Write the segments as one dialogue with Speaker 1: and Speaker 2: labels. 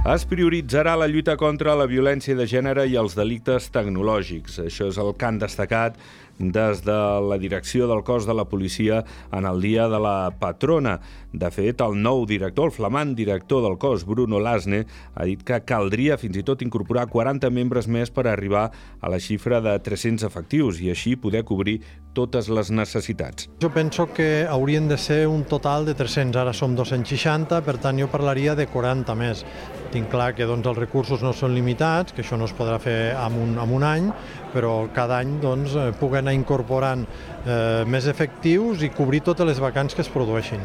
Speaker 1: Es prioritzarà la lluita contra la violència de gènere i els delictes tecnològics. Això és el que han destacat des de la direcció del cos de la policia en el dia de la patrona. De fet, el nou director, el flamant director del cos, Bruno Lasne, ha dit que caldria fins i tot incorporar 40 membres més per arribar a la xifra de 300 efectius i així poder cobrir totes les necessitats.
Speaker 2: Jo penso que haurien de ser un total de 300, ara som 260, per tant jo parlaria de 40 més. Tinc clar que doncs, els recursos no són limitats, que això no es podrà fer en un, en un any, però cada any doncs, eh, puguen anar incorporant eh, més efectius i cobrir totes les vacants que es produeixin.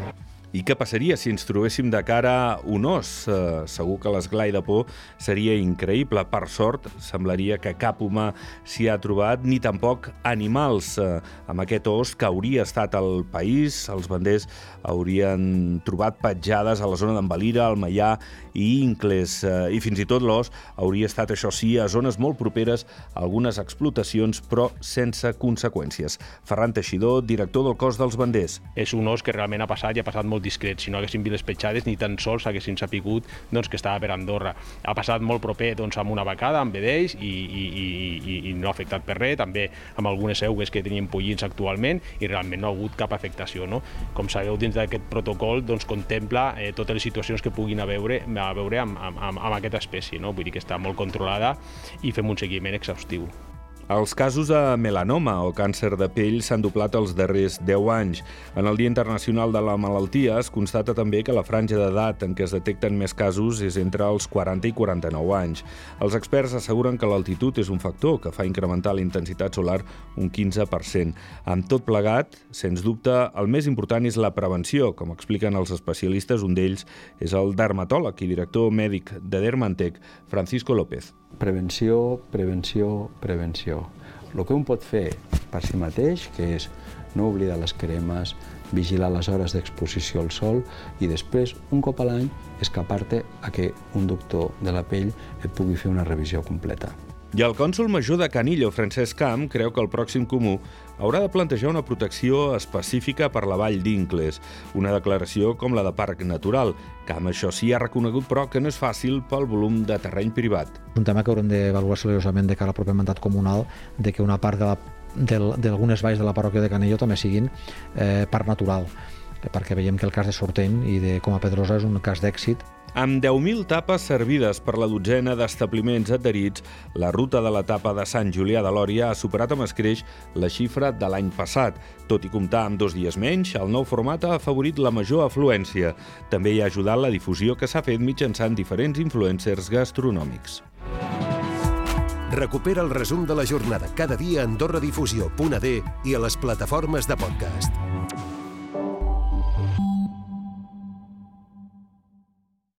Speaker 1: I què passaria si ens trobéssim de cara un os? Eh, segur que l'esglai de por seria increïble. Per sort, semblaria que cap humà s'hi ha trobat, ni tampoc animals. Eh, amb aquest os que hauria estat al país, els banders haurien trobat petjades a la zona d'en Valira, al Maià i Incles. Eh, I fins i tot l'os hauria estat, això sí, a zones molt properes a algunes explotacions, però sense conseqüències. Ferran Teixidor, director del cos dels banders.
Speaker 3: És un os que realment ha passat i ha passat molt discret. Si no haguessin vist les petjades, ni tan sols haguessin sapigut doncs, que estava per Andorra. Ha passat molt proper doncs, amb una vacada, amb vedells, i, i, i, i no ha afectat per res, també amb algunes eugues que tenien pollins actualment, i realment no ha hagut cap afectació. No? Com sabeu, dins d'aquest protocol doncs, contempla eh, totes les situacions que puguin a veure, a veure amb, amb, amb aquesta espècie. No? Vull dir que està molt controlada i fem un seguiment exhaustiu.
Speaker 1: Els casos de melanoma o càncer de pell s'han doblat els darrers 10 anys. En el Dia Internacional de la Malaltia es constata també que la franja d'edat en què es detecten més casos és entre els 40 i 49 anys. Els experts asseguren que l'altitud és un factor que fa incrementar la intensitat solar un 15%. Amb tot plegat, sens dubte, el més important és la prevenció, com expliquen els especialistes. Un d'ells és el dermatòleg i director mèdic de Dermantec, Francisco López.
Speaker 4: Prevenció, prevenció, prevenció. El que un pot fer per si mateix, que és no oblidar les cremes, vigilar les hores d'exposició al sol i després, un cop a l'any, escapar-te a que un doctor de la pell et pugui fer una revisió completa.
Speaker 1: I el cònsol major de Canillo, Francesc Camp, creu que el pròxim comú haurà de plantejar una protecció específica per la vall d'Incles, una declaració com la de Parc Natural. Camp, això sí, ha reconegut, però, que no és fàcil pel volum de terreny privat.
Speaker 5: Un tema que haurem d'avaluar seriosament de cara al proper mandat comunal, de que una part d'algunes valls de la parròquia de Canillo també siguin eh, parc natural perquè veiem que el cas de Sorteny i de Coma Pedrosa és un cas d'èxit
Speaker 1: amb 10.000 tapes servides per la dotzena d'establiments adherits, la ruta de l'etapa de Sant Julià de Lòria ha superat amb escreix la xifra de l'any passat. Tot i comptar amb dos dies menys, el nou format ha afavorit la major afluència. També hi ha ajudat la difusió que s'ha fet mitjançant diferents influencers gastronòmics.
Speaker 6: Recupera el resum de la jornada cada dia a AndorraDifusió.d i a les plataformes de podcast.